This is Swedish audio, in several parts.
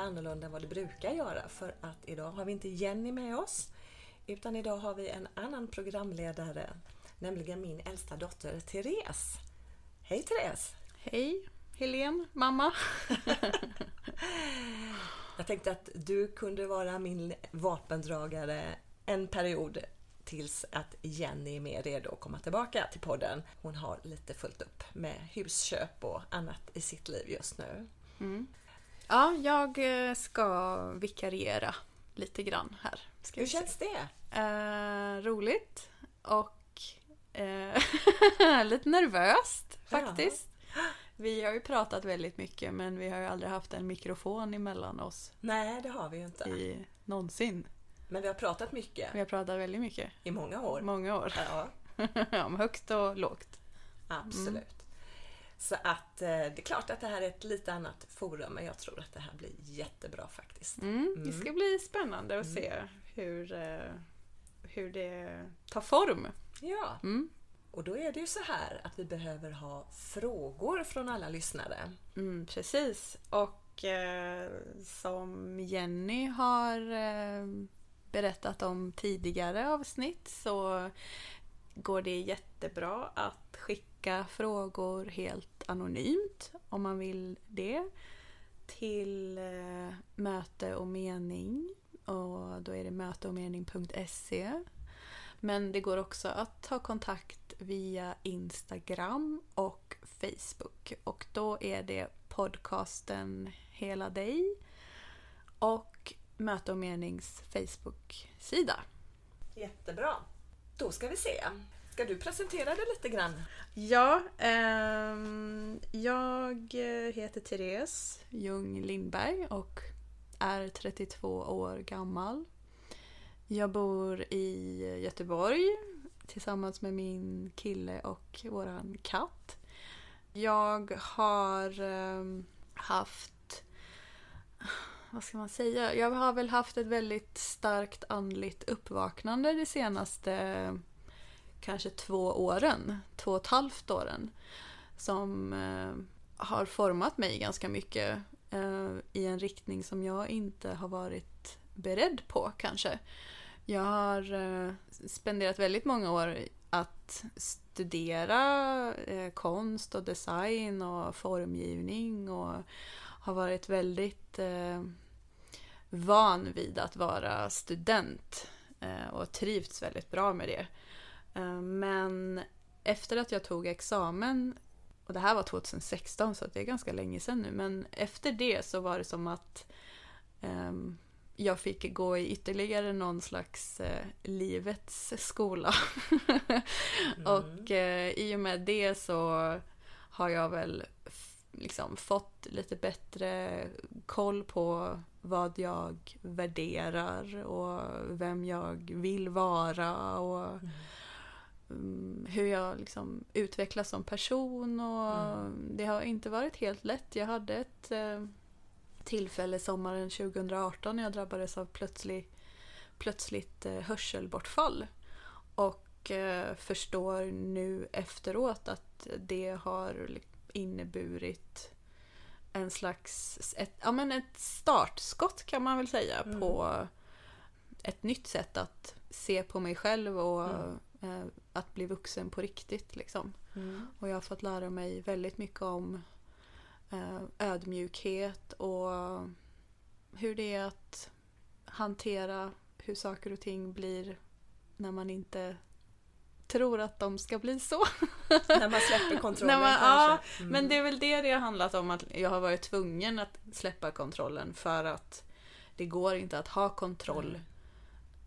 lite annorlunda än vad det brukar göra för att idag har vi inte Jenny med oss utan idag har vi en annan programledare, nämligen min äldsta dotter Therese. Hej Therese! Hej Helene, mamma! Jag tänkte att du kunde vara min vapendragare en period tills att Jenny är mer redo att komma tillbaka till podden. Hon har lite fullt upp med husköp och annat i sitt liv just nu. Mm. Ja, jag eh, ska vikariera lite grann här. Hur känns det? Eh, roligt och eh, lite nervöst faktiskt. Ja. Vi har ju pratat väldigt mycket men vi har ju aldrig haft en mikrofon emellan oss. Nej, det har vi ju inte. I, någonsin. Men vi har pratat mycket. Vi har pratat väldigt mycket. I många år. Många år. Ja. Om högt och lågt. Absolut. Mm. Så att eh, det är klart att det här är ett lite annat forum men jag tror att det här blir jättebra faktiskt. Mm. Det ska bli spännande att mm. se hur, eh, hur det tar form. Ja. Mm. Och då är det ju så här att vi behöver ha frågor från alla lyssnare. Mm, precis. Och eh, som Jenny har eh, berättat om tidigare avsnitt så går det jättebra att skicka frågor helt anonymt om man vill det till eh, möte och mening och då är det möteochmening.se men det går också att ta kontakt via Instagram och Facebook och då är det podcasten Hela dig och Möte och menings Facebook-sida. Jättebra. Då ska vi se. Ska du presentera dig lite grann? Ja, ehm, eh, jag heter Therese Ljung Lindberg och är 32 år gammal. Jag bor i Göteborg tillsammans med min kille och våran katt. Jag har eh, haft vad ska man säga? Jag har väl haft ett väldigt starkt andligt uppvaknande det senaste kanske två åren, två och ett halvt åren. Som eh, har format mig ganska mycket eh, i en riktning som jag inte har varit beredd på kanske. Jag har eh, spenderat väldigt många år att studera eh, konst och design och formgivning och har varit väldigt eh, van vid att vara student eh, och trivts väldigt bra med det. Eh, men efter att jag tog examen, och det här var 2016 så det är ganska länge sedan nu, men efter det så var det som att ehm, jag fick gå i ytterligare någon slags eh, livets skola. mm. och eh, i och med det så har jag väl liksom fått lite bättre koll på vad jag värderar och vem jag vill vara och mm. Mm. hur jag liksom utvecklas som person. Och mm. Det har inte varit helt lätt. Jag hade ett eh, tillfälle sommaren 2018 när jag drabbades av plötslig, plötsligt eh, hörselbortfall. Och eh, förstår nu efteråt att det har inneburit en slags ett, ja, men ett startskott kan man väl säga mm. på ett nytt sätt att se på mig själv och mm. Eh, att bli vuxen på riktigt. Liksom. Mm. Och jag har fått lära mig väldigt mycket om eh, ödmjukhet och hur det är att hantera hur saker och ting blir när man inte tror att de ska bli så. När man släpper kontrollen man, kanske? Ja, mm. men det är väl det det har handlat om att jag har varit tvungen att släppa kontrollen för att det går inte att ha kontroll mm.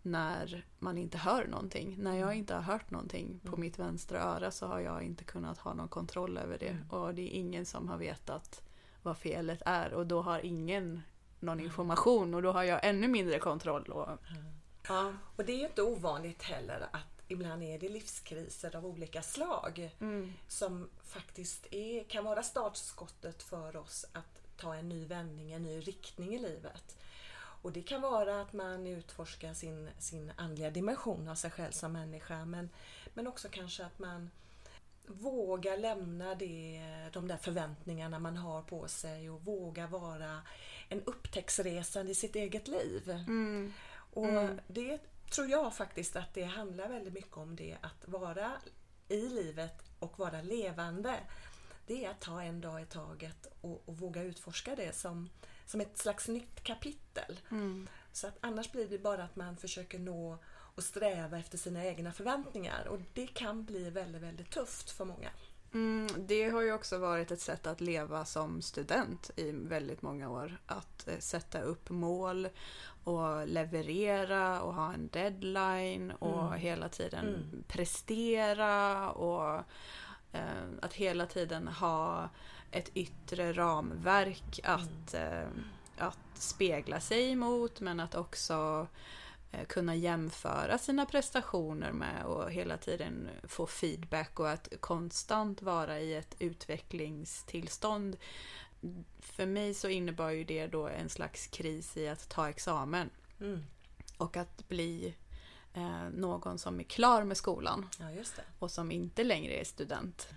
När man inte hör någonting. När jag mm. inte har hört någonting på mm. mitt vänstra öra så har jag inte kunnat ha någon kontroll över det. Mm. Och det är ingen som har vetat vad felet är och då har ingen någon information och då har jag ännu mindre kontroll. Och, Ja, och det är ju inte ovanligt heller att ibland är det livskriser av olika slag mm. som faktiskt är, kan vara startskottet för oss att ta en ny vändning, en ny riktning i livet. Och det kan vara att man utforskar sin, sin andliga dimension av sig själv som människa men, men också kanske att man våga lämna det, de där förväntningarna man har på sig och våga vara en upptäcktsresande i sitt eget liv. Mm. Och Mm. det tror jag faktiskt att det handlar väldigt mycket om det att vara i livet och vara levande. Det är att ta en dag i taget och, och våga utforska det som, som ett slags nytt kapitel. Mm. Så att annars blir det bara att man försöker nå och sträva efter sina egna förväntningar och det kan bli väldigt, väldigt tufft för många. Mm, det har ju också varit ett sätt att leva som student i väldigt många år. Att eh, sätta upp mål och leverera och ha en deadline och Mm. hela tiden Mm. prestera och eh, att hela tiden ha ett yttre ramverk att, eh, att spegla sig emot men att också eh, kunna jämföra sina prestationer med och hela tiden få feedback och att konstant vara i ett utvecklingstillstånd. För mig så innebar ju det då en slags kris i att ta examen Mm. och att bli eh, någon som är klar med skolan Ja, och som inte längre är student.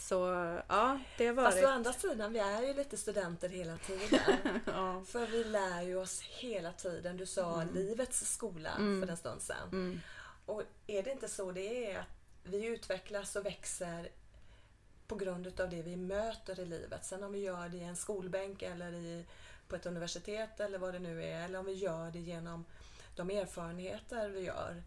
Så ja, det har Fast å varit... andra sidan, vi är ju lite studenter hela tiden. ja. För vi lär ju oss hela tiden. Du sa livets skola Mm. för en stund sedan. Mm, Och är det inte så det är att vi utvecklas och växer på grund utav det vi möter i livet. Sen om vi gör det i en skolbänk eller i, på ett universitet eller vad det nu är. Eller om vi gör det genom de erfarenheter vi gör.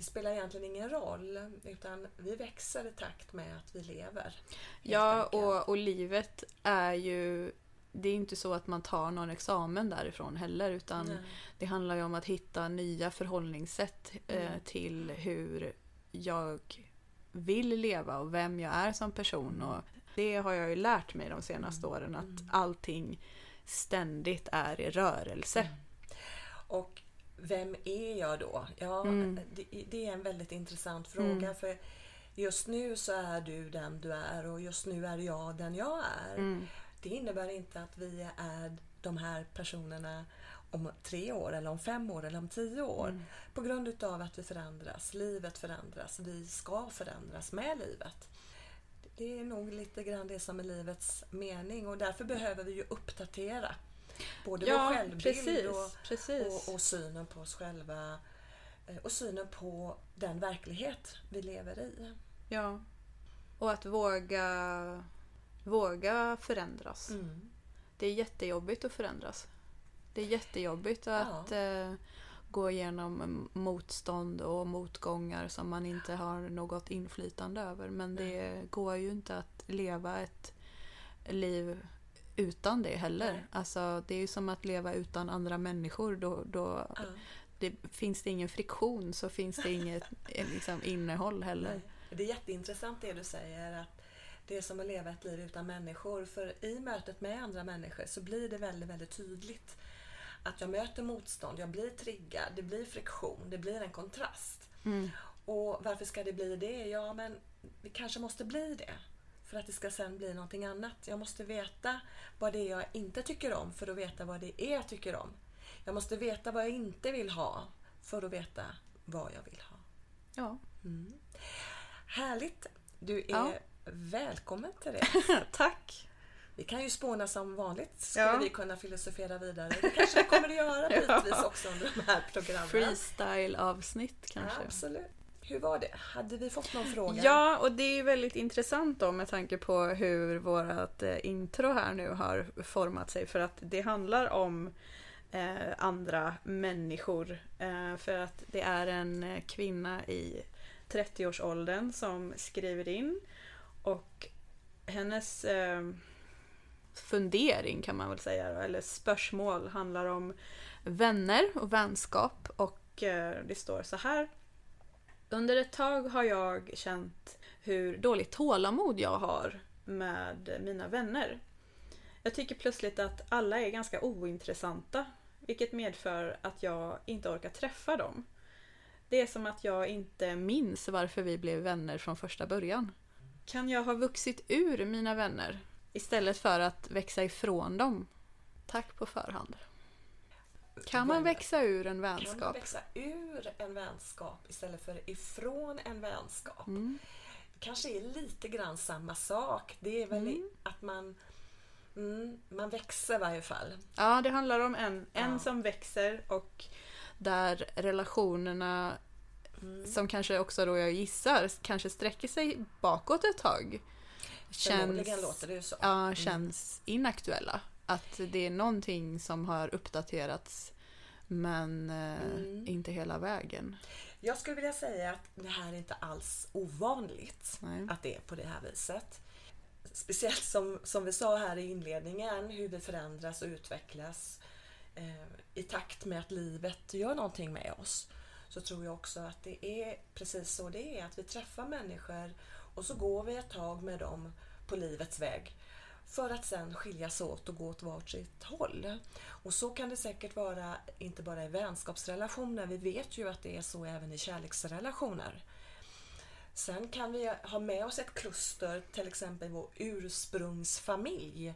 Det spelar egentligen ingen roll utan vi växer i takt med att vi lever. Ja, och, och livet är ju... Det är inte så att man tar någon examen därifrån heller utan Nej. det handlar ju om att hitta nya förhållningssätt eh, Mm. till hur jag vill leva och vem jag är som person. Och det har jag ju lärt mig de senaste Mm. åren att allting ständigt är i rörelse. Mm. Och vem är jag då? Ja, Mm. det, det är en väldigt intressant fråga. Mm. För just nu så är du den du är och just nu är jag den jag är. Mm. Det innebär inte att vi är de här personerna om tre år eller om fem år eller om tio år. Mm. På grund utav att vi förändras, livet förändras, vi ska förändras med livet. Det är nog lite grann det som är livets mening och därför behöver vi ju uppdatera både vår Ja, självbild precis. och, precis. och, och synen på oss själva eh, och synen på den verklighet vi lever i. Ja. Och att våga, våga förändras. Mm. Det är jättejobbigt att förändras. Det är jättejobbigt att eh, gå igenom motstånd och motgångar som man inte har något inflytande över. Men det går ju inte att leva ett liv utan det heller. Nej. Alltså, det är ju som att leva utan andra människor. Då, då Ja. det, finns det ingen friktion så finns det inget eh, liksom, innehåll heller. Nej. Det är jätteintressant det du säger att det är som att leva ett liv utan människor. För i mötet med andra människor så blir det väldigt, väldigt tydligt att jag möter motstånd, jag blir triggad, det blir friktion, det blir en kontrast. Mm. Och varför ska det bli det? Ja, men vi kanske måste bli det. För att det ska sen bli någonting annat. Jag måste veta vad det är jag inte tycker om för att veta vad det är jag tycker om. Jag måste veta vad jag inte vill ha för att veta vad jag vill ha. Ja. Mm. Härligt! Du är Ja. välkommen till det. Tack! Vi kan ju spåna som vanligt. Skulle Ja. vi kunna filosofera vidare. Det kanske vi kommer att göra bitvis också under de här programmen. Freestyle-avsnitt kanske. Absolut. Hur var det? Hade vi fått någon fråga? Ja, och det är väldigt intressant då med tanke på hur vårt eh, intro här nu har format sig. För att det handlar om eh, andra människor. Eh, för att det är en eh, kvinna i 30-årsåldern som skriver in. Och hennes eh, fundering kan man väl säga, eller spörsmål handlar om vänner och vänskap. Och eh, det står så här. Under ett tag har jag känt hur dåligt tålamod jag har med mina vänner. Jag tycker plötsligt att alla är ganska ointressanta, vilket medför att jag inte orkar träffa dem. Det är som att jag inte minns varför vi blev vänner från första början. Kan jag ha vuxit ur mina vänner istället för att växa ifrån dem? Tack på förhand. Kan man växa ur en Kan man vänskap? växa ur en vänskap istället för ifrån en vänskap? Mm. kanske är lite grann samma sak. Det är väl Mm. att man, mm, man växer i varje fall. Ja, det handlar om en, en Ja. som växer och där relationerna Mm. som kanske också då jag gissar kanske sträcker sig bakåt ett tag. Förmodligen låter det ju så. ja, känns inaktuella. Att det är någonting som har uppdaterats men eh, Mm. inte hela vägen. Jag skulle vilja säga att det här är inte alls ovanligt. Nej. att det är på det här viset. Speciellt som, som vi sa här i inledningen, hur vi förändras och utvecklas eh, i takt med att livet gör någonting med oss. Så tror jag också att det är precis så det är, att vi träffar människor och så går vi ett tag med dem på livets väg för att sen skiljas åt och gå åt vart sitt håll. Och så kan det säkert vara, inte bara i vänskapsrelationer, vi vet ju att det är så även i kärleksrelationer. Sen kan vi ha med oss ett kluster, till exempel vår ursprungsfamilj,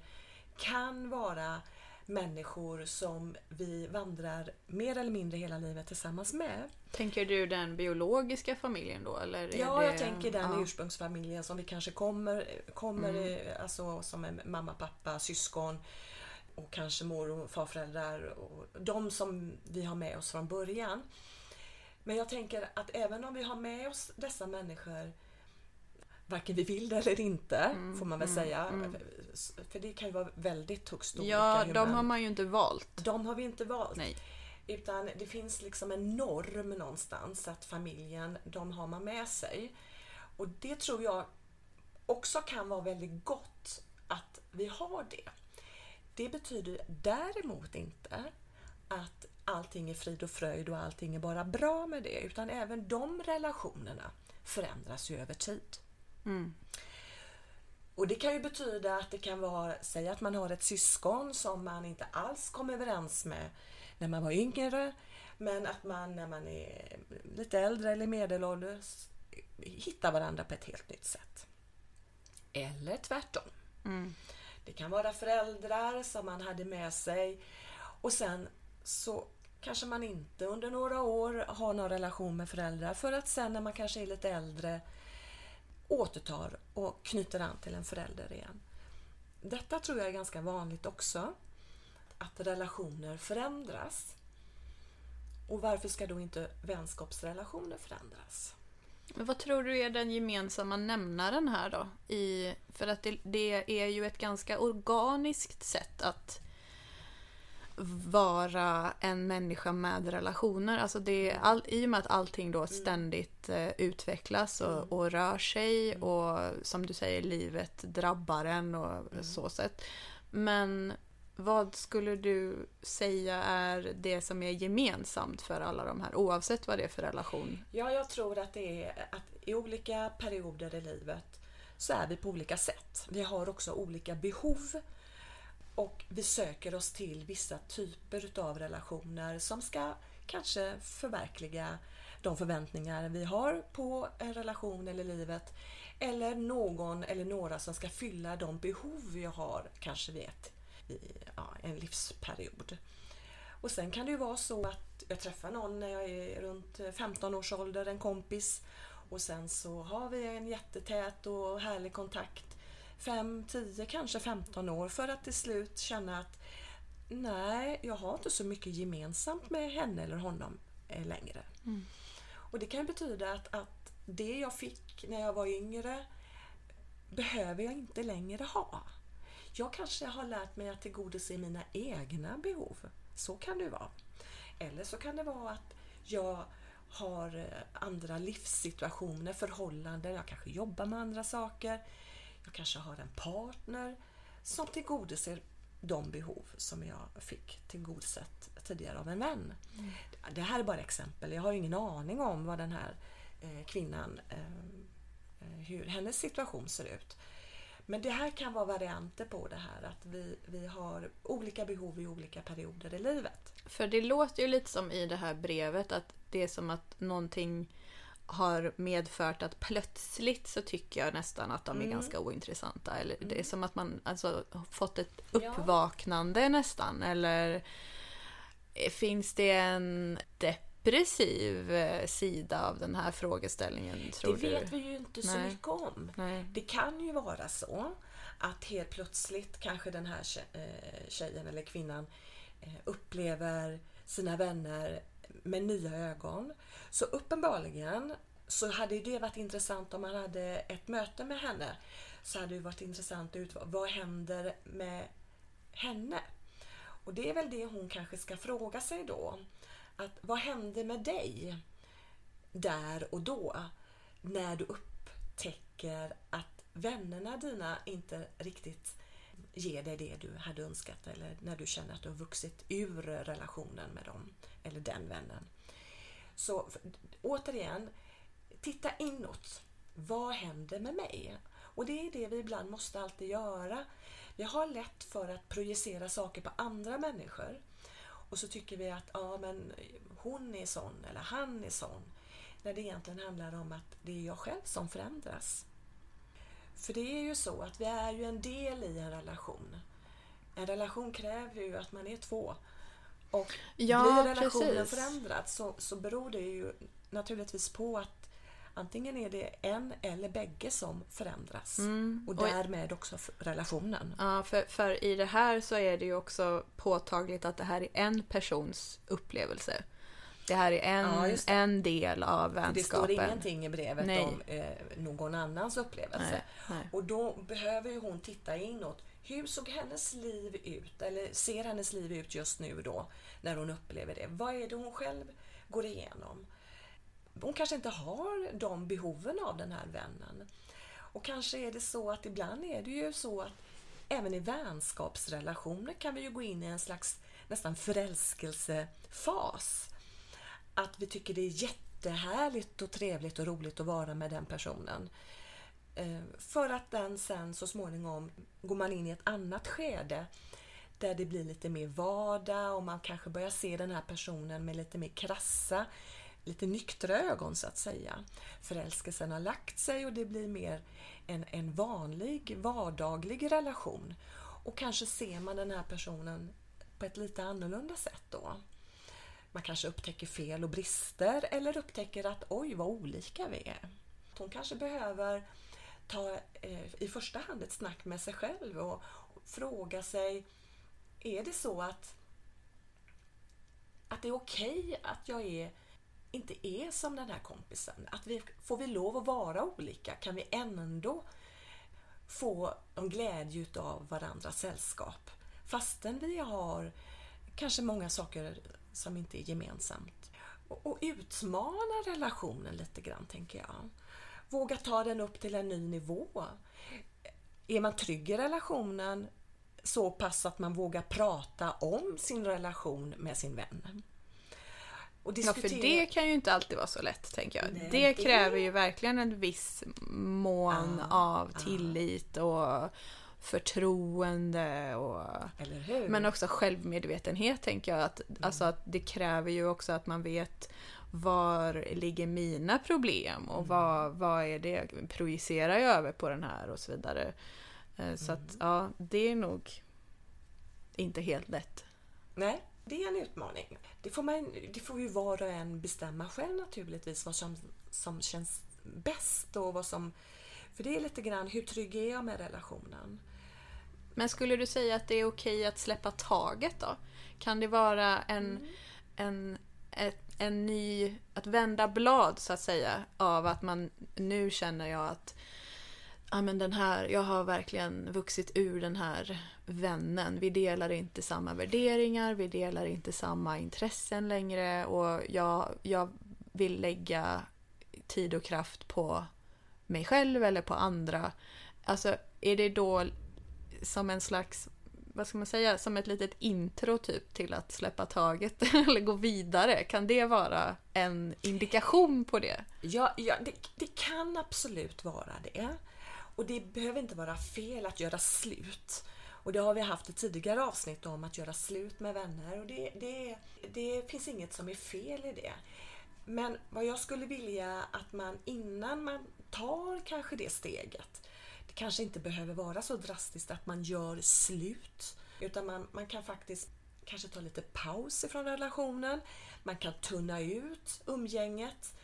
kan vara människor som vi vandrar mer eller mindre hela livet tillsammans med. Tänker du den biologiska familjen då? Eller Ja, det... jag tänker den ja. ursprungsfamiljen som vi kanske kommer, kommer Mm. eh, alltså som är mamma, pappa, syskon och kanske mor och farföräldrar och de som vi har med oss från början. Men jag tänker att även om vi har med oss dessa människor varken vi vill det eller inte, Mm, får man väl mm, säga. mm. För det kan ju vara väldigt högst olika. Ja, de man- har man ju inte valt. de har vi inte valt. Nej. Utan det finns liksom en norm någonstans att familjen, de har man med sig. Och det tror jag också kan vara väldigt gott att vi har det. Det betyder däremot inte att allting är frid och fröjd och allting är bara bra med det. Utan även de relationerna förändras ju över tid. Mm. Och det kan ju betyda att det kan vara, säg att man har ett syskon som man inte alls kom överens med när man var yngre, men att man när man är lite äldre eller medelålders hittar varandra på ett helt nytt sätt. Eller tvärtom. Mm. Det kan vara föräldrar som man hade med sig och sen så kanske man inte under några år har någon relation med föräldrar för att sen när man kanske är lite äldre återtar och knyter an till en förälder igen. Detta tror jag är ganska vanligt också. Att relationer förändras. Och varför ska då inte vänskapsrelationer förändras? Men vad tror du är den gemensamma nämnaren här då? I, för att det, det är ju ett ganska organiskt sätt att vara en människa med relationer. Alltså det all, I och med att allting då ständigt eh, utvecklas och, och rör sig och som du säger, livet drabbar en och så sätt. Men vad skulle du säga är det som är gemensamt för alla de här oavsett vad det är för relation? Ja, jag tror att det är att i olika perioder i livet så är vi på olika sätt. Vi har också olika behov och vi söker oss till vissa typer utav relationer som ska kanske förverkliga de förväntningar vi har på en relation eller livet. Eller någon eller några som ska fylla de behov vi har kanske vid i ja, en livsperiod. Och sen kan det ju vara så att jag träffar någon när jag är runt 15 års ålder, en kompis. Och sen så har vi en jättetät och härlig kontakt 5, 10, kanske 15 år för att till slut känna att nej, jag har inte så mycket gemensamt med henne eller honom eh, längre. Och det kan betyda att, att det jag fick när jag var yngre behöver jag inte längre ha. Jag kanske har lärt mig att tillgodose mina egna behov. Så kan det vara. Eller så kan det vara att jag har eh, andra livssituationer, förhållanden, jag kanske jobbar med andra saker. Jag kanske har en partner som tillgodoser de behov som jag fick tillgodosett tidigare av en vän. Det här är bara exempel. Jag har ingen aning om vad den här eh, kvinnan, eh, hur hennes situation ser ut. Men det här kan vara varianter på det här att vi, vi har olika behov i olika perioder i livet. För det låter ju lite som i det här brevet att det är som att någonting har medfört att plötsligt så tycker jag nästan att de är Mm. ganska ointressanta. Eller det är Mm. som att man alltså har fått ett Ja. uppvaknande nästan. Eller finns det en depressiv eh, sida av den här frågeställningen? Tror det vet du? vi ju inte så Nej. mycket om. Nej. Det kan ju vara så att helt plötsligt kanske den här eh, tjejen eller kvinnan eh, upplever sina vänner med nya ögon. Så uppenbarligen så hade det varit intressant om man hade ett möte med henne. Så hade det varit intressant att ut vad händer med henne? Och det är väl det hon kanske ska fråga sig då. Att vad hände med dig där och då när du upptäcker att vännerna dina inte riktigt ger dig det du hade önskat eller när du känner att du har vuxit ur relationen med dem eller den vännen. Så återigen, titta inåt. Vad händer med mig? Och det är det vi ibland måste alltid göra. Vi har lätt för att projicera saker på andra människor. Och så tycker vi att ja, men hon är sån eller han är sån. När det egentligen handlar om att det är jag själv som förändras. För det är ju så att vi är ju en del i en relation. En relation kräver ju att man är två. Och Ja, blir relationen precis. förändrad så, så beror det ju naturligtvis på att antingen är det en eller bägge som förändras. Mm. Och därmed också relationen. Ja, för, för i det här så är det ju också påtagligt att det här är en persons upplevelse. Det här är en, Ja, en del av För det står vänskapen. ingenting i brevet Nej. om eh, någon annans upplevelse. Nej, nej. Och då behöver ju hon titta inåt. Hur såg hennes liv ut? Eller ser hennes liv ut just nu då? När hon upplever det. Vad är det hon själv går igenom? Hon kanske inte har de behoven av den här vännen. Och kanske är det så att ibland är det ju så att även i vänskapsrelationer kan vi ju gå in i en slags nästan förälskelsefas. Att vi tycker det är jättehärligt och trevligt och roligt att vara med den personen. Eh, för att den sen så småningom går man in i ett annat skede där det blir lite mer vardag och man kanske börjar se den här personen med lite mer krassa, lite nyktra ögon så att säga. Förälskelsen har lagt sig och det blir mer en, en vanlig, vardaglig relation. Och kanske ser man den här personen på ett lite annorlunda sätt då. Man kanske upptäcker fel och brister eller upptäcker att oj vad olika vi är. Hon kanske behöver ta eh, i första hand ett snack med sig själv och fråga sig är det så att, att det är okej att jag är, inte är som den här kompisen? Att vi, får vi lov att vara olika? Kan vi ändå få en glädje av varandras sällskap? Fastän vi har kanske många saker som inte är gemensamt. Och, och utmana relationen lite grann, tänker jag. Våga ta den upp till en ny nivå. Är man trygg i relationen så pass att man vågar prata om sin relation med sin vän. Och Ja, för diskutera- det kan ju inte alltid vara så lätt, tänker jag. Nej, det det- kräver ju verkligen en viss mån Ja, av tillit och förtroende och? Men också självmedvetenhet tänker jag. Att, Alltså att det kräver ju också att man vet var ligger mina problem och vad, vad är det projicerar jag över på den här och så vidare. Eh, Så att ja, det är nog inte helt lätt. Nej, det är en utmaning. Det får, man, det får ju var och en bestämma själv naturligtvis vad som, som känns bäst och vad som... För det är lite grann, hur trygg är jag med relationen? Men skulle du säga att det är okej att släppa taget då? Kan det vara en, en, ett, en ny, att vända blad så att säga av att man nu känner jag att ja, men den här, jag har verkligen vuxit ur den här vännen. Vi delar inte samma värderingar, vi delar inte samma intressen längre och jag, jag vill lägga tid och kraft på mig själv eller på andra. Alltså, är det då som en slags, vad ska man säga, som ett litet intro typ till att släppa taget eller gå vidare? Kan det vara en indikation på det? Ja, ja det, det kan absolut vara det. Och det behöver inte vara fel att göra slut. Och det har vi haft ett tidigare avsnitt om att göra slut med vänner och det, det, det finns inget som är fel i det. Men vad jag skulle vilja att man innan man tar kanske det steget, kanske inte behöver vara så drastiskt att man gör slut, utan man, man kan faktiskt kanske ta lite paus ifrån relationen. Man kan tunna ut umgänget.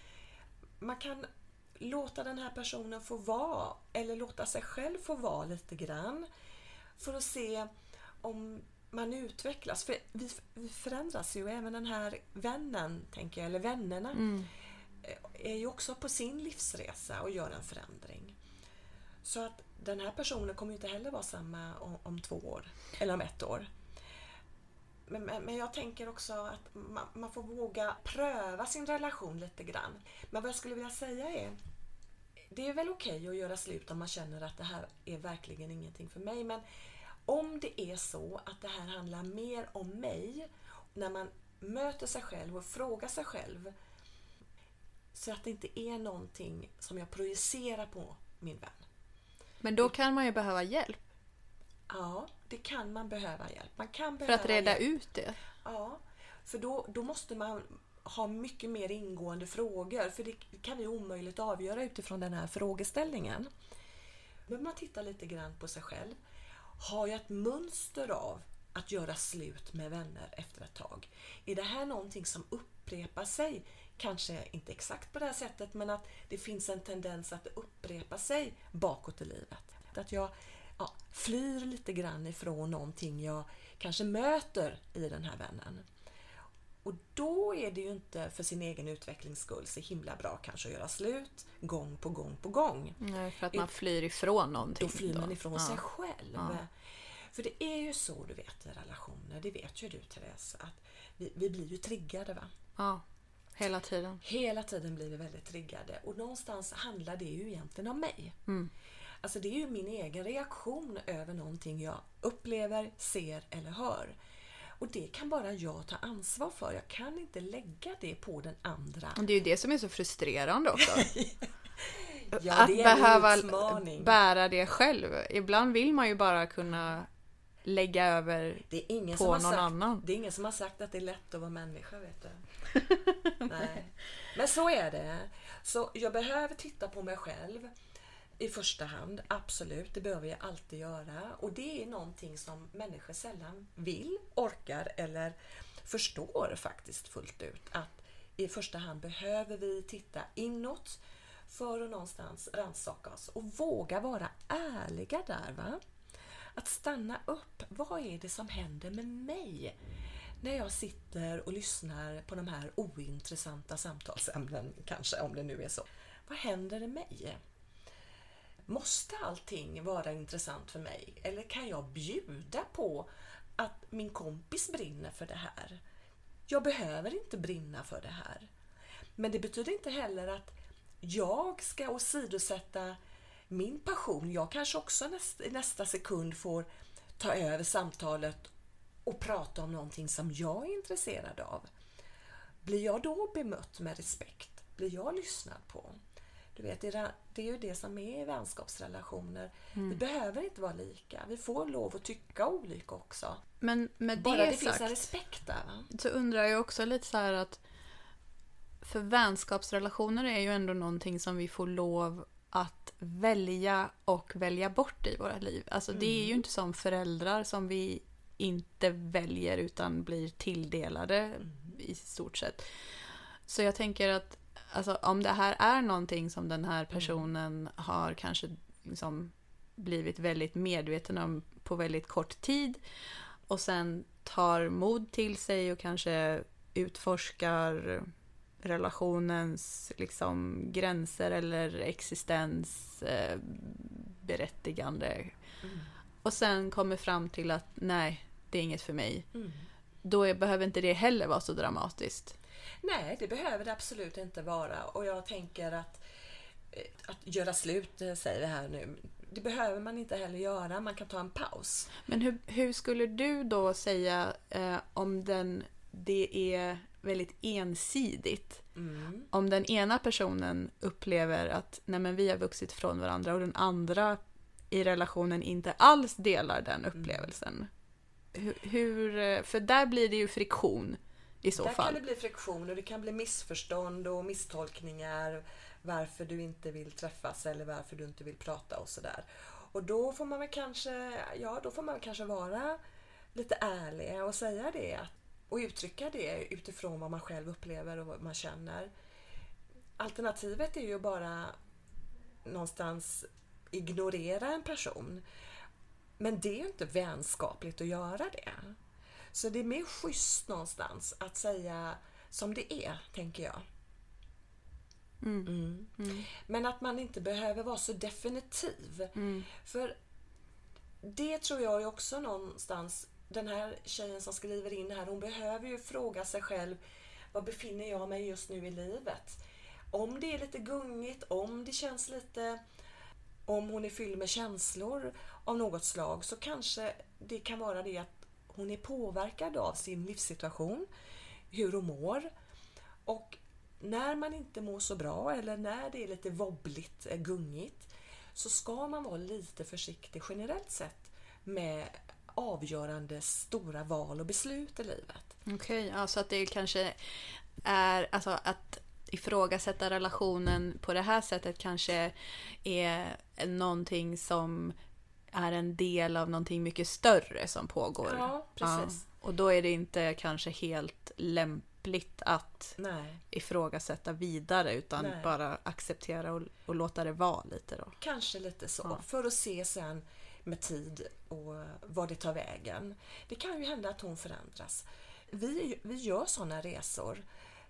Man kan låta den här personen få vara eller låta sig själv få vara lite grann. För att se om man utvecklas. För vi, vi förändras ju. Även den här vännen, tänker jag, eller vännerna, mm. är ju också på sin livsresa och gör en förändring. Så att den här personen kommer inte heller vara samma om, om två år eller om ett år. Men, men, jag tänker också att man, man, får våga pröva sin relation lite grann. Men vad jag skulle vilja säga är det är väl okej okay att göra slut om man känner att det här är verkligen ingenting för mig. Men om det är så att det här handlar mer om mig, när man möter sig själv och frågar sig själv, så att det inte är någonting som jag projicerar på min vän. Men då kan man ju behöva hjälp. Ja, det kan man behöva hjälp. Man kan behöva För att reda hjälp. ut det? Ja, för då, då måste man ha mycket mer ingående frågor för det kan vi omöjligt avgöra utifrån den här frågeställningen. Men man tittar lite grann på sig själv. Har jag ett mönster av att göra slut med vänner efter ett tag? Är det här någonting som upprepar sig? Kanske inte exakt på det här sättet men att det finns en tendens att det upprepar sig bakåt i livet. Att jag ja, flyr lite grann ifrån någonting jag kanske möter i den här vännen. Och då är det ju inte för sin egen utvecklings skull så himla bra kanske att göra slut gång på gång på gång. Nej, för att man flyr ifrån någonting. Då flyr man ifrån då. sig själv. Ja. För det är ju så du vet i relationer, det vet ju du Therese, att vi, vi blir ju triggade va? Ja, hela tiden. Hela tiden blir vi väldigt triggade och någonstans handlar det ju egentligen om mig. Mm. Alltså det är ju min egen reaktion över någonting jag upplever, ser eller hör. Och det kan bara jag ta ansvar för. Jag kan inte lägga det på den andra. Och det är ju det som är så frustrerande också. ja, att behöva bära det själv. Ibland vill man ju bara kunna lägga över på någon sagt, annan. Det är ingen som har sagt att det är lätt att vara människa, vet du. Nej. Men så är det. Så jag behöver titta på mig själv i första hand, absolut, det behöver jag alltid göra. Och det är någonting som människor sällan vill, orkar eller förstår faktiskt fullt ut. Att i första hand behöver vi titta inåt för att någonstans rannsaka oss och våga vara ärliga där. Va? Att stanna upp. Vad är det som händer med mig? När jag sitter och lyssnar på de här ointressanta samtalsämnen, kanske, om det nu är så. Vad händer med mig? Måste allting vara intressant för mig? Eller kan jag bjuda på att min kompis brinner för det här? Jag behöver inte brinna för det här. Men det betyder inte heller att jag ska åsidosätta min passion. Jag kanske också nästa, nästa sekund får ta över samtalet och prata om någonting som jag är intresserad av. Blir jag då bemött med respekt? Blir jag lyssnad på? Du vet, det är ju det som är vänskapsrelationer. Mm. Vi behöver inte vara lika. Vi får lov att tycka olika också. Men med Bara det, det sagt, finns en respekt där. Så undrar jag också lite så här att för vänskapsrelationer är ju ändå någonting som vi får lov att välja och välja bort i våra liv. Alltså mm. det är ju mm. inte som föräldrar som vi inte väljer utan blir tilldelade mm. i stort sett. Så jag tänker att alltså, om det här är någonting som den här personen har kanske liksom blivit väldigt medveten om på väldigt kort tid och sen tar mod till sig och kanske utforskar relationens liksom, gränser eller existens eh, berättigande. Mm. Och sen kommer fram till att nej, det är inget för mig. Mm. Då behöver inte det heller vara så dramatiskt. Nej, det behöver det absolut inte vara. Och jag tänker att, eh, att göra slut, eh, säger vi här nu, det behöver man inte heller göra. Man kan ta en paus. Men hur, hur skulle du då säga eh, om den, det är väldigt ensidigt? Mm. Om den ena personen upplever att nej men vi har vuxit från varandra och den andra i relationen inte alls delar den mm. upplevelsen. Mm. Hur, eh, för där blir det ju friktion i så Där fall. kan det bli friktion och det kan bli missförstånd och misstolkningar varför du inte vill träffas eller varför du inte vill prata och sådär. Och då får man väl kanske, ja då får man kanske vara lite ärliga och säga det och uttrycka det utifrån vad man själv upplever och vad man känner. Alternativet är ju bara någonstans ignorera en person. Men det är ju inte vänskapligt att göra det. Så det är mer schysst någonstans att säga som det är, tänker jag. Mm. Mm. Mm. Men att man inte behöver vara så definitiv. Mm. För det tror jag också någonstans, den här tjejen som skriver in här, hon behöver ju fråga sig själv, var befinner jag mig just nu i livet? Om det är lite gungigt, om det känns lite om hon är fylld med känslor av något slag så kanske det kan vara det att hon är påverkad av sin livssituation, hur hon mår. Och när man inte mår så bra eller när det är lite wobbligt, eh, gungigt, så ska man vara lite försiktig generellt sett med avgörande stora val och beslut i livet. Okej, okay, alltså att det kanske är alltså att ifrågasätta relationen på det här sättet kanske är någonting som är en del av någonting mycket större som pågår. Ja, precis. Ja, och då är det inte kanske helt lämpligt att Nej. ifrågasätta vidare utan Nej. bara acceptera och, och, låta det vara lite då. Kanske lite så, ja. för att se sen med tid och vad det tar vägen. Det kan ju hända att hon förändras. Vi, vi gör sådana resor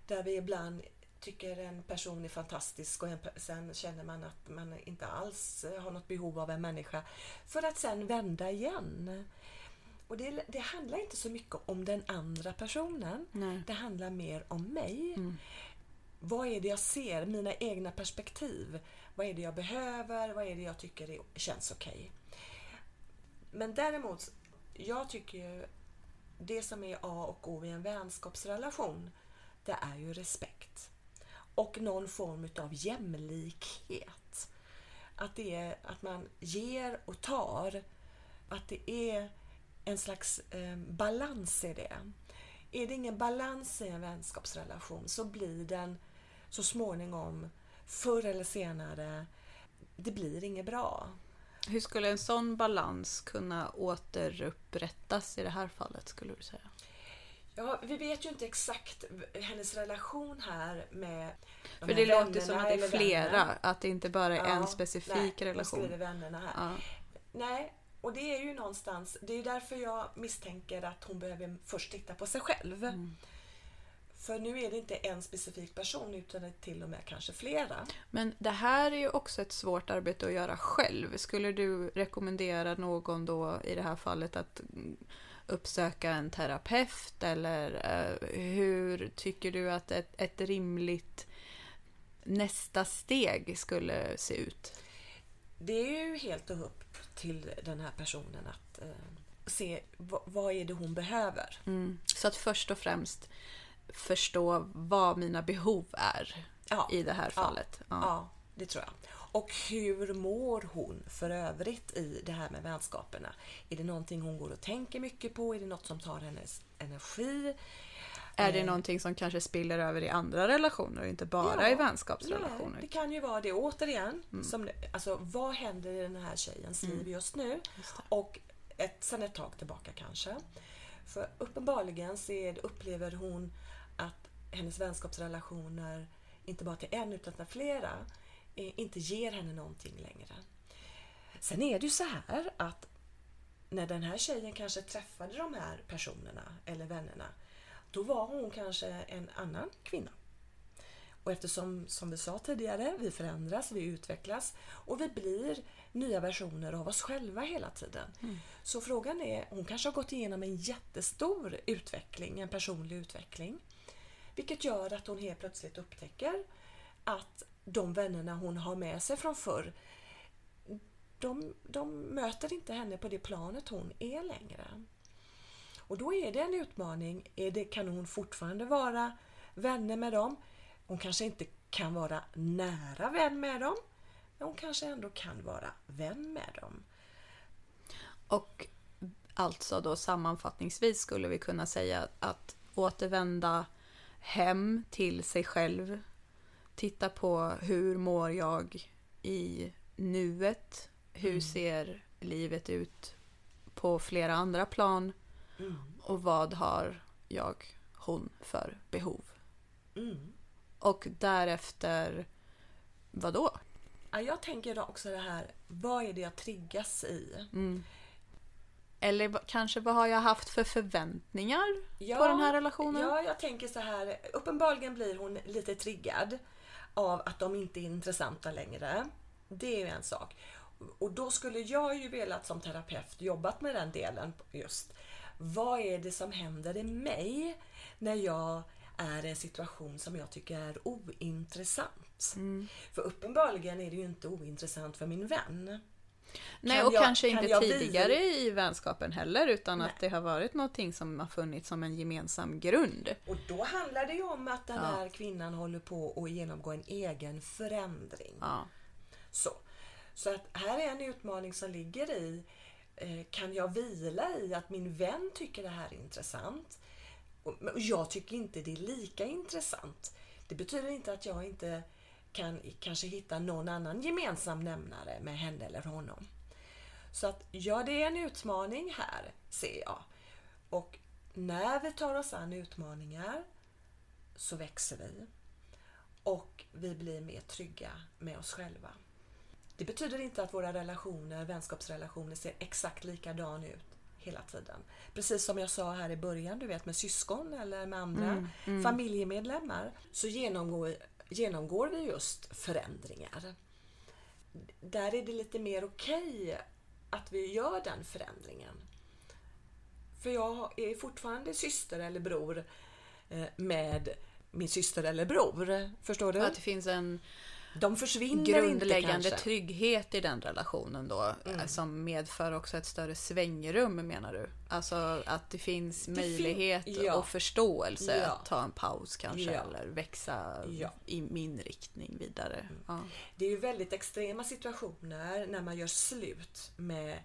där vi ibland tycker en person är fantastisk och en, sen känner man att man inte alls har något behov av en människa. För att sen vända igen. Och det, det handlar inte så mycket om den andra personen. Nej. Det handlar mer om mig. Mm. Vad är det jag ser? Mina egna perspektiv. Vad är det jag behöver? Vad är det jag tycker är, känns okej? Okay? Men däremot, jag tycker ju det som är A och O i en vänskapsrelation, det är ju respekt och någon form av jämlikhet. Att, det är, att man ger och tar. Att det är en slags eh, balans i det. Är det ingen balans i en vänskapsrelation så blir den så småningom, förr eller senare, det blir inget bra. Hur skulle en sån balans kunna återupprättas i det här fallet, skulle du säga? Ja, vi vet ju inte exakt hennes relation här med de För det låter som att det är flera, vänner. att det inte bara är ja, en specifik nej, relation. vännerna här. Ja. Nej, och det är ju någonstans, det är därför jag misstänker att hon behöver först titta på sig själv. Mm. För nu är det inte en specifik person utan det är till och med kanske flera. Men det här är ju också ett svårt arbete att göra själv. Skulle du rekommendera någon då i det här fallet att uppsöka en terapeut eller uh, hur tycker du att ett, ett rimligt nästa steg skulle se ut? Det är ju helt upp till den här personen att uh, se vad är det hon behöver. Mm. Så att först och främst förstå vad mina behov är ja. i det här fallet. Ja. ja. ja, det tror jag. Och hur mår hon för övrigt i det här med vänskaperna? Är det någonting hon går och tänker mycket på? Är det något som tar hennes energi? Är det eh. någonting som kanske spiller över i andra relationer och inte bara ja, i vänskapsrelationer? Nej, det kan ju vara det. Återigen, mm. som, alltså, vad händer i den här tjejens mm. liv just nu? Just och ett, sen ett tag tillbaka kanske. För uppenbarligen så upplever hon att hennes vänskapsrelationer, inte bara till en utan till flera, inte ger henne någonting längre. Sen är det ju så här att när den här tjejen kanske träffade de här personerna eller vännerna, då var hon kanske en annan kvinna. Och eftersom, som vi sa tidigare, vi förändras, vi utvecklas och vi blir nya versioner av oss själva hela tiden. Mm. Så frågan är, hon kanske har gått igenom en jättestor utveckling, en personlig utveckling. Vilket gör att hon helt plötsligt upptäcker att de vännerna hon har med sig från förr, de, de möter inte henne på det planet hon är längre. Och då är det en utmaning. Är det, kan hon fortfarande vara vänner med dem? Hon kanske inte kan vara nära vän med dem, men hon kanske ändå kan vara vän med dem. Och alltså då sammanfattningsvis skulle vi kunna säga att återvända hem till sig själv titta på hur mår jag i nuet? Hur mm. ser livet ut på flera andra plan? Mm. Och vad har jag, hon, för behov? Mm. Och därefter, vad då? Ja, jag tänker också det här, vad är det jag triggas i? Mm. Eller kanske vad har jag haft för förväntningar Ja, på den här relationen? Ja, jag tänker så här. Uppenbarligen blir hon lite triggad av att de inte är intressanta längre. Det är ju en sak. Och då skulle jag ju velat som terapeut jobbat med den delen just. Vad är det som händer i mig när jag är i en situation som jag tycker är ointressant? Mm. För uppenbarligen är det ju inte ointressant för min vän. Nej, Kan och jag- kanske kan inte tidigare i vänskapen heller utan Nej. att det har varit någonting som har funnits som en gemensam grund. Och då handlar det ju om att den Ja. här kvinnan håller på att genomgå en egen förändring. Ja. Så. så att här är en utmaning som ligger i, eh, kan jag vila i att min vän tycker det här är intressant? Och jag tycker inte det är lika intressant. Det betyder inte att jag inte kan kanske hitta någon annan gemensam nämnare med henne eller honom. Så att ja, det är en utmaning här, ser jag. Och när vi tar oss an utmaningar så växer vi. Och vi blir mer trygga med oss själva. Det betyder inte att våra relationer, vänskapsrelationer ser exakt likadan ut hela tiden. Precis som jag sa här i början, du vet med syskon eller med andra familjemedlemmar så genomgår, genomgår vi just förändringar. Där är det lite mer okej att vi gör den förändringen. För jag är fortfarande syster eller bror eh, med min syster eller bror. Förstår du? Att det finns en de försvinner grundläggande inte kanske. trygghet i den relationen då eh, som medför också ett större svängrum menar du? Alltså att det finns fin- möjlighet ja. och förståelse Ja. att ta en paus kanske Ja. eller växa i min riktning vidare. Ja. Det är ju väldigt extrema situationer när man gör slut med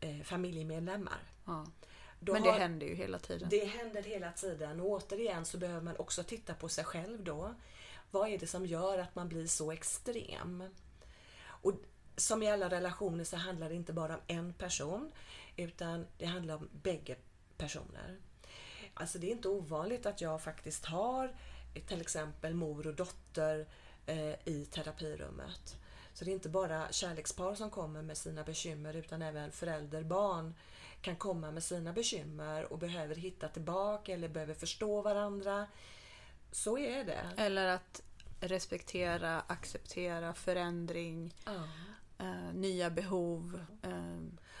eh, familjemedlemmar. Då Men det har- händer ju hela tiden. Det händer hela tiden och återigen så behöver man också titta på sig själv då. Vad är det som gör att man blir så extrem? Och som i alla relationer så handlar det inte bara om en person utan det handlar om bägge personer. Alltså det är inte ovanligt att jag faktiskt har till exempel mor och dotter eh, i terapirummet. Så det är inte bara kärlekspar som kommer med sina bekymmer utan även förälder-barn kan komma med sina bekymmer och behöver hitta tillbaka eller behöver förstå varandra. Så är det. Eller att respektera, acceptera förändring, Ja. eh, nya behov. Eh,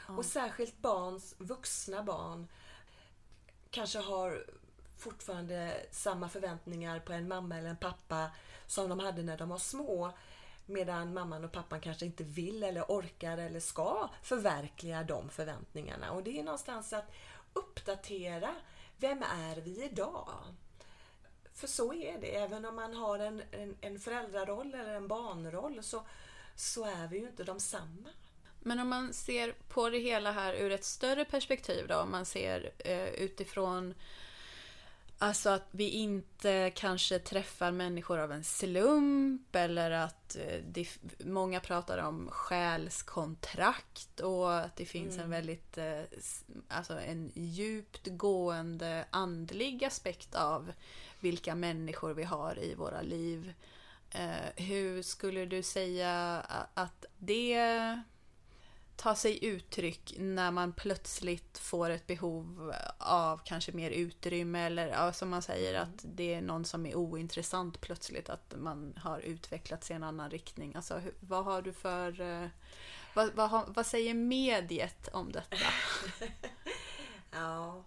ja. Och särskilt barns, vuxna barn kanske har fortfarande samma förväntningar på en mamma eller en pappa som de hade när de var små. Medan mamman och pappan kanske inte vill eller orkar eller ska förverkliga de förväntningarna. Och det är någonstans att uppdatera. Vem är vi idag? För så är det. Även om man har en, en, en föräldraroll eller en barnroll så, så är vi ju inte de samma. Men om man ser på det hela här ur ett större perspektiv då, om man ser eh, utifrån Alltså att vi inte kanske träffar människor av en slump eller att eh, det, många pratar om själskontrakt och att det finns en väldigt, eh, alltså en djupt gående andlig aspekt av vilka människor vi har i våra liv. Eh, hur skulle du säga att det tar sig uttryck när man plötsligt får ett behov av kanske mer utrymme eller ja, som man säger att det är någon som är ointressant plötsligt att man har utvecklats i en annan riktning. Alltså vad har du för eh, vad, vad, vad säger mediet om detta? Ja,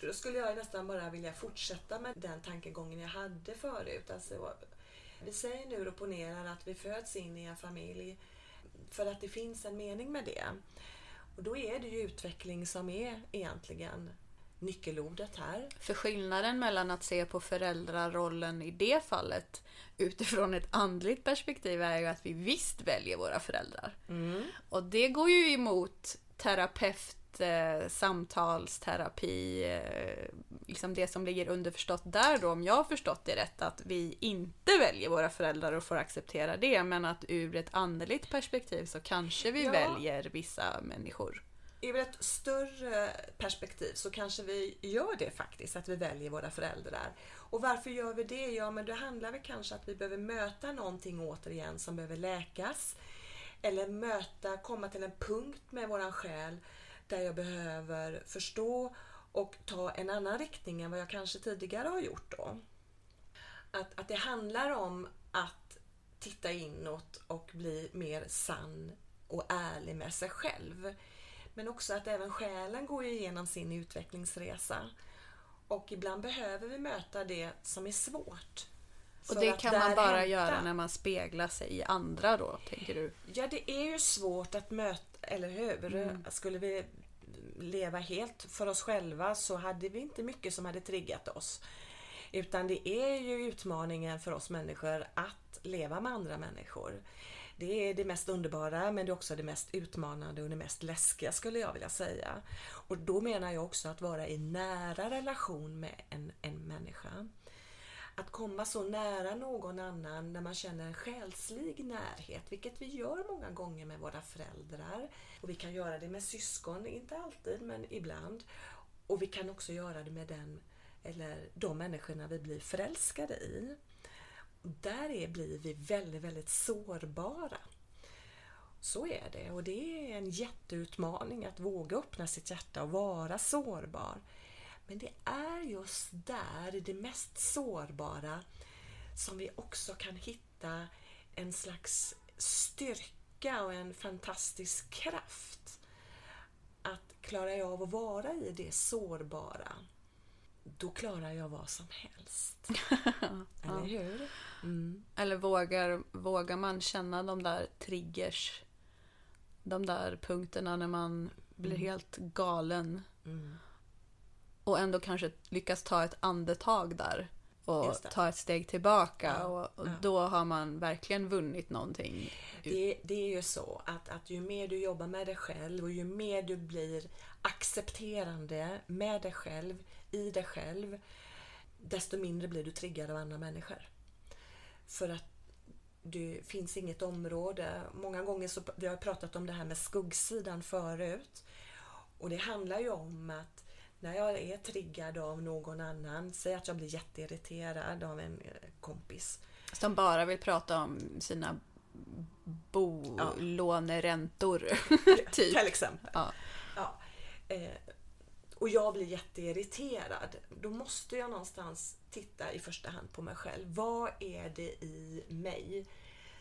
då skulle jag nästan bara vilja fortsätta med den tankegången jag hade förut. Alltså, vi säger nu och ponerar att vi föds in i en familj för att det finns en mening med det. Och då är det ju utveckling som är egentligen nyckelordet här. För skillnaden mellan att se på föräldrarollen i det fallet utifrån ett andligt perspektiv är ju att vi visst väljer våra föräldrar. Och det går ju emot terapeut, eh, samtalsterapi, eh, liksom det som ligger underförstått där då, om jag har förstått det rätt, att vi inte väljer våra föräldrar och får acceptera det, men att ur ett andligt perspektiv så kanske vi Ja. väljer vissa människor. i ett större perspektiv så kanske vi gör det faktiskt, att vi väljer våra föräldrar. Och varför gör vi det? Ja, men det handlar väl kanske att vi behöver möta någonting återigen som behöver läkas. Eller möta, komma till en punkt med våran själ där jag behöver förstå och ta en annan riktning än vad jag kanske tidigare har gjort då. Att, att det handlar om att titta inåt och bli mer sann och ärlig med sig själv. Men också att även själen går igenom sin utvecklingsresa. Och ibland behöver vi möta det som är svårt. Och det kan man bara hämta. göra när man speglar sig i andra då, tänker du? Ja, det är ju svårt att möta, eller hur? Mm. Skulle vi leva helt för oss själva så hade vi inte mycket som hade triggat oss. Utan det är ju utmaningen för oss människor att leva med andra människor. Det är det mest underbara men det är också det mest utmanande och det mest läskiga skulle jag vilja säga. Och då menar jag också att vara i nära relation med en, en människa. Att komma så nära någon annan när man känner en själslig närhet, vilket vi gör många gånger med våra föräldrar. Och Vi kan göra det med syskon, inte alltid men ibland. Och vi kan också göra det med den eller de människorna vi blir förälskade i där är, blir vi väldigt, väldigt sårbara. Så är det och det är en jätteutmaning att våga öppna sitt hjärta och vara sårbar. Men det är just där, det mest sårbara, som vi också kan hitta en slags styrka och en fantastisk kraft. Att klara jag av att vara i det sårbara, då klarar jag vad som helst. Eller hur? Mm. Eller vågar, vågar man känna de där triggers? De där punkterna när man blir mm. helt galen. Mm. Och ändå kanske lyckas ta ett andetag där. Och ta ett steg tillbaka. Ja, och, och ja. då har man verkligen vunnit någonting. Det, det är ju så att, att ju mer du jobbar med dig själv och ju mer du blir accepterande med dig själv, i dig själv, desto mindre blir du triggad av andra människor. För att det finns inget område. Många gånger så vi har pratat om det här med skuggsidan förut. Och det handlar ju om att när jag är triggad av någon annan, säg att jag blir jätteirriterad av en eh, kompis. Som bara vill prata om sina bolåneräntor. Ja. typ. Till exempel. Ja. ja. Eh, och jag blir jätteirriterad. Då måste jag någonstans titta i första hand på mig själv. Vad är det i mig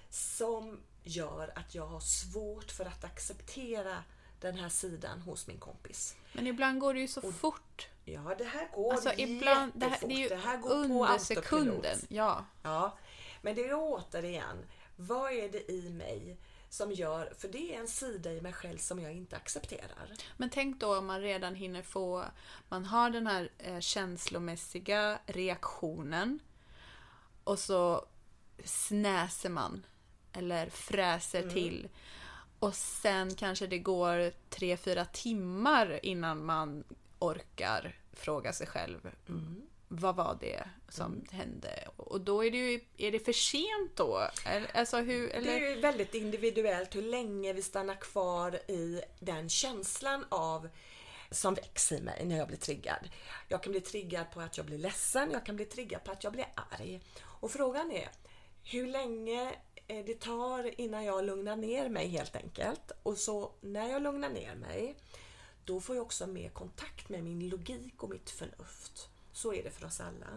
som gör att jag har svårt för att acceptera den här sidan hos min kompis. Men ibland går det ju så och, fort. Ja, det här går alltså, ibland, det här, det är ju det här går under på sekunden. Ja. ja. Men det är återigen, vad är det i mig som gör, för det är en sida i mig själv som jag inte accepterar. Men tänk då om man redan hinner få, man har den här eh, känslomässiga reaktionen och så snäser man eller fräser mm. till. Och sen kanske det går tre, fyra timmar innan man orkar fråga sig själv. Mm vad var det som mm. hände? Och då är det ju, är det för sent då? Alltså hur, eller? Det är ju väldigt individuellt hur länge vi stannar kvar i den känslan av som växer i mig när jag blir triggad. Jag kan bli triggad på att jag blir ledsen, jag kan bli triggad på att jag blir arg. Och frågan är hur länge Eh, det tar innan jag lugnar ner mig helt enkelt. Och så när jag lugnar ner mig, då får jag också mer kontakt med min logik och mitt förnuft. Så är det för oss alla.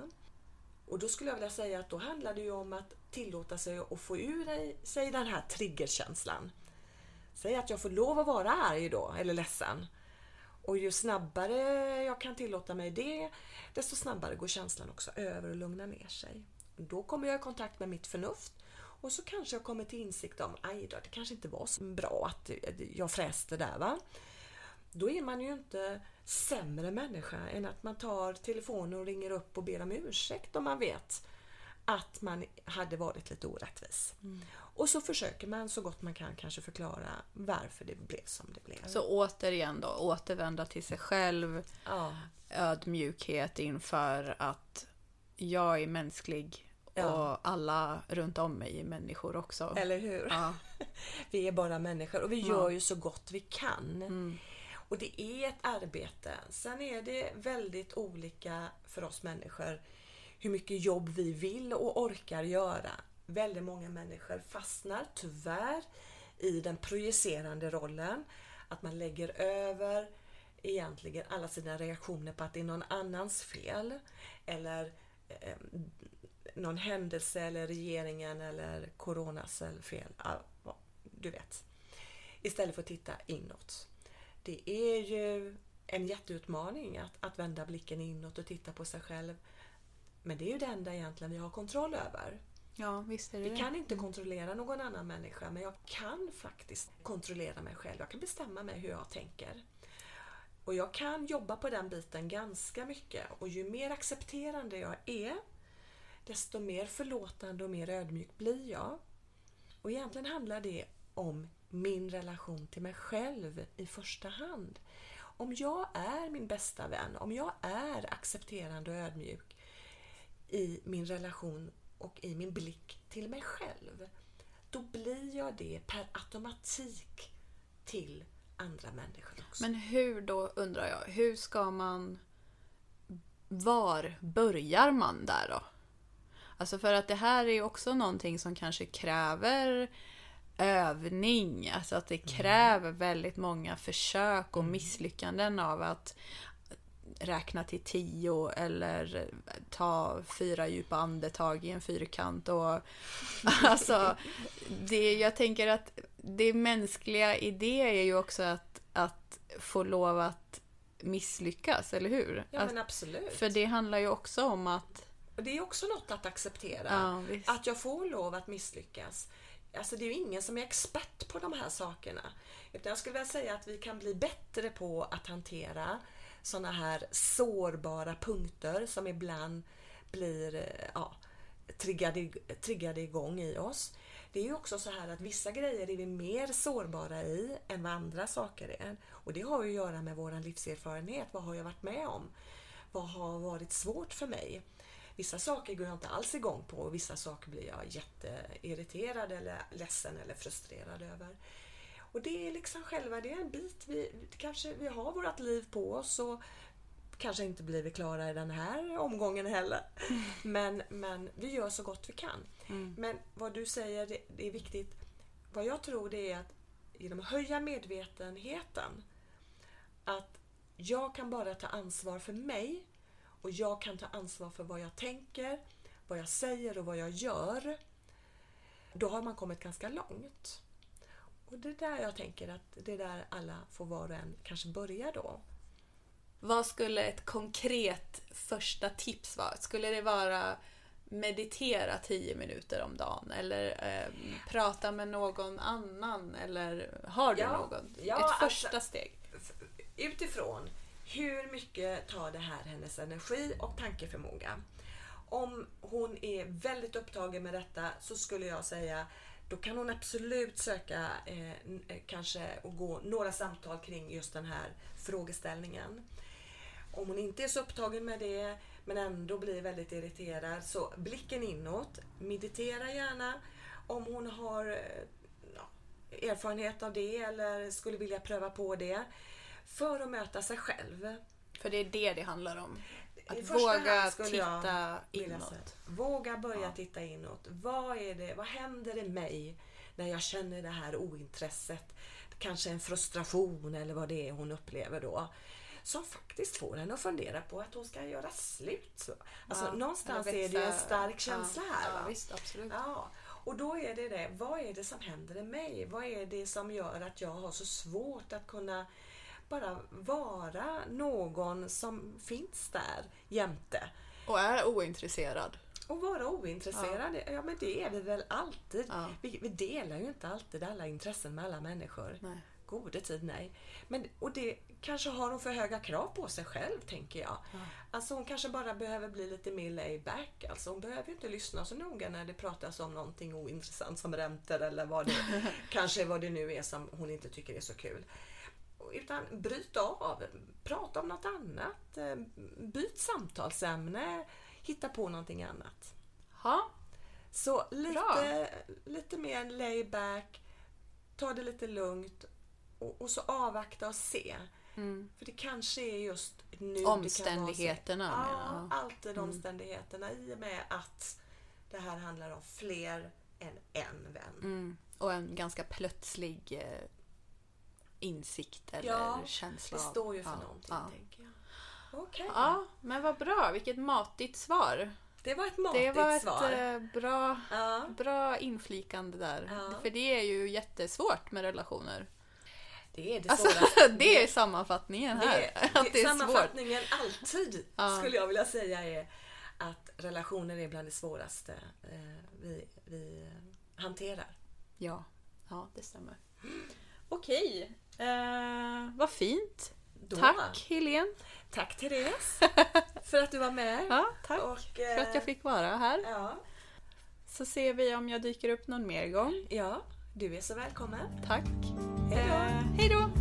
Och då skulle jag vilja säga att då handlar det ju om att tillåta sig att få ur sig den här triggerkänslan. Säg att jag får lov att vara arg då, eller ledsen. Och ju snabbare jag kan tillåta mig det, desto snabbare går känslan också över och lugnar ner sig. Då kommer jag i kontakt med mitt förnuft och så kanske jag kommer till insikt om, aj då, det kanske inte var så bra att jag fräste där va. Då är man ju inte sämre människa än att man tar telefonen och ringer upp och ber om ursäkt om man vet att man hade varit lite orättvis. Mm. Och så försöker man så gott man kan kanske förklara varför det blev som det blev. Så återigen då, återvända till sig själv. Ja. Ödmjukhet inför att jag är mänsklig ja. och alla runt om mig är människor också. Eller hur? Ja. vi är bara människor och vi gör ju så gott vi kan. Mm. Och det är ett arbete. Sen är det väldigt olika för oss människor hur mycket jobb vi vill och orkar göra. Väldigt många människor fastnar tyvärr i den projicerande rollen. Att man lägger över egentligen alla sina reaktioner på att det är någon annans fel. Eller eh, någon händelse eller regeringen eller coronas fel. Du vet. Istället för att titta inåt. Det är ju en jätteutmaning att, att vända blicken inåt och titta på sig själv. Men det är ju det enda egentligen vi har kontroll över. Ja, visst är det Vi det. kan inte kontrollera någon annan människa men jag kan faktiskt kontrollera mig själv. Jag kan bestämma mig hur jag tänker. Och jag kan jobba på den biten ganska mycket och ju mer accepterande jag är desto mer förlåtande och mer ödmjuk blir jag. Och egentligen handlar det om min relation till mig själv i första hand. Om jag är min bästa vän, om jag är accepterande och ödmjuk i min relation och i min blick till mig själv, då blir jag det per automatik till andra människor också. Men hur då, undrar jag, hur ska man... Var börjar man där då? Alltså för att det här är också någonting som kanske kräver övning. Alltså att det kräver väldigt många försök och misslyckanden av att räkna till tio eller ta fyra djupa andetag i en fyrkant. Och, alltså, det, jag tänker att det mänskliga i det är ju också att, att få lov att misslyckas, eller hur? Ja att, men absolut. för det handlar ju också om att... Det är också något att acceptera. Ja, att jag får lov att misslyckas. Alltså det är ju ingen som är expert på de här sakerna. Utan jag skulle vilja säga att vi kan bli bättre på att hantera sådana här sårbara punkter som ibland blir eh, ja, triggade, triggade igång i oss. Det är ju också så här att vissa grejer är vi mer sårbara i än vad andra saker är. Och det har ju att göra med vår livserfarenhet. Vad har jag varit med om? Vad har varit svårt för mig? Vissa saker går jag inte alls igång på och vissa saker blir jag jätteirriterad eller ledsen eller frustrerad över. Och det är liksom själva, det är en bit vi kanske vi har vårt liv på oss och kanske inte blir vi klara i den här omgången heller. Men, men vi gör så gott vi kan. Men vad du säger, det, det är viktigt. Vad jag tror det är att genom att höja medvetenheten att jag kan bara ta ansvar för mig och jag kan ta ansvar för vad jag tänker, vad jag säger och vad jag gör. Då har man kommit ganska långt. Och det är där jag tänker att det är där alla får var och en kanske börja då. Vad skulle ett konkret första tips vara? Skulle det vara meditera 10 minuter om dagen eller eh, prata med någon annan eller har du Ja, någon? ja, ett alltså- första steg? F- Utifrån hur mycket tar det här hennes energi och tankeförmåga? Om hon är väldigt upptagen med detta så skulle jag säga då kan hon absolut söka eh, eh, kanske och gå några samtal kring just den här frågeställningen. Om hon inte är så upptagen med det men ändå blir väldigt irriterad så blicken inåt. Meditera gärna. Om hon har eh, ja, erfarenhet av det eller skulle vilja pröva på det. För att möta sig själv. För det är det det handlar om. Att våga titta inåt. Våga börja Ja. titta inåt. Vad, är det, vad händer i mig när jag känner det här ointresset? Kanske en frustration eller vad det är hon upplever då. Som faktiskt får henne att fundera på att hon ska göra slut. Så. Alltså, Ja, någonstans är det ju en stark känsla ja, här. Ja, va? visst, absolut. Ja, och då är det det. Vad är det som händer i mig? Vad är det som gör att jag har så svårt att kunna bara vara någon som finns där jämte? Och är ointresserad. Och vara ointresserad, ja. men det är vi väl alltid. Ja. Vi, vi delar ju inte alltid alla intressen med alla människor. Nej. Gode tid nej. Men, och det kanske har hon för höga krav på sig själv, tänker jag. Ja. Alltså hon kanske bara behöver bli lite mer laid back. Alltså hon behöver ju inte lyssna så noga när det pratas om någonting ointressant som räntor eller vad det kanske vad det nu är som hon inte tycker är så kul. Utan bryt av, prata om något annat, eh, byt samtalsämne, hitta på någonting annat. Ha. Så lite, Bra. lite mer laid back, ta det lite lugnt och, och så avvakta och se. Mm. För det kanske är just nu det Omständigheterna, kan vara så. Ja, alltid omständigheterna i och med att det här handlar om fler än en vän. Mm. Och en ganska plötslig eh, insikt eller Ja, känsla Det står ju för ja, någonting, ja. tänker jag. Okej. Ja, men vad bra. Vilket matigt svar. Det var ett Det matigt var ett svar. eh, bra, Ja. bra inflikande där. Ja. För det är ju jättesvårt med relationer. Det är det Alltså, svåraste. det är sammanfattningen här. Det, att det är svårt. sammanfattningen alltid Ja. skulle jag vilja säga är att relationer är bland det svåraste eh, vi, vi eh, hanterar. Ja, ja det stämmer. Okej, eh, vad fint. Då, Tack Helene. Tack Therese för att du var med. Ja, tack Och, för att eh, jag fick vara här. Ja, Så ser vi om jag dyker upp någon mer gång. ja, du är så välkommen. Tack. Hej då. Eh.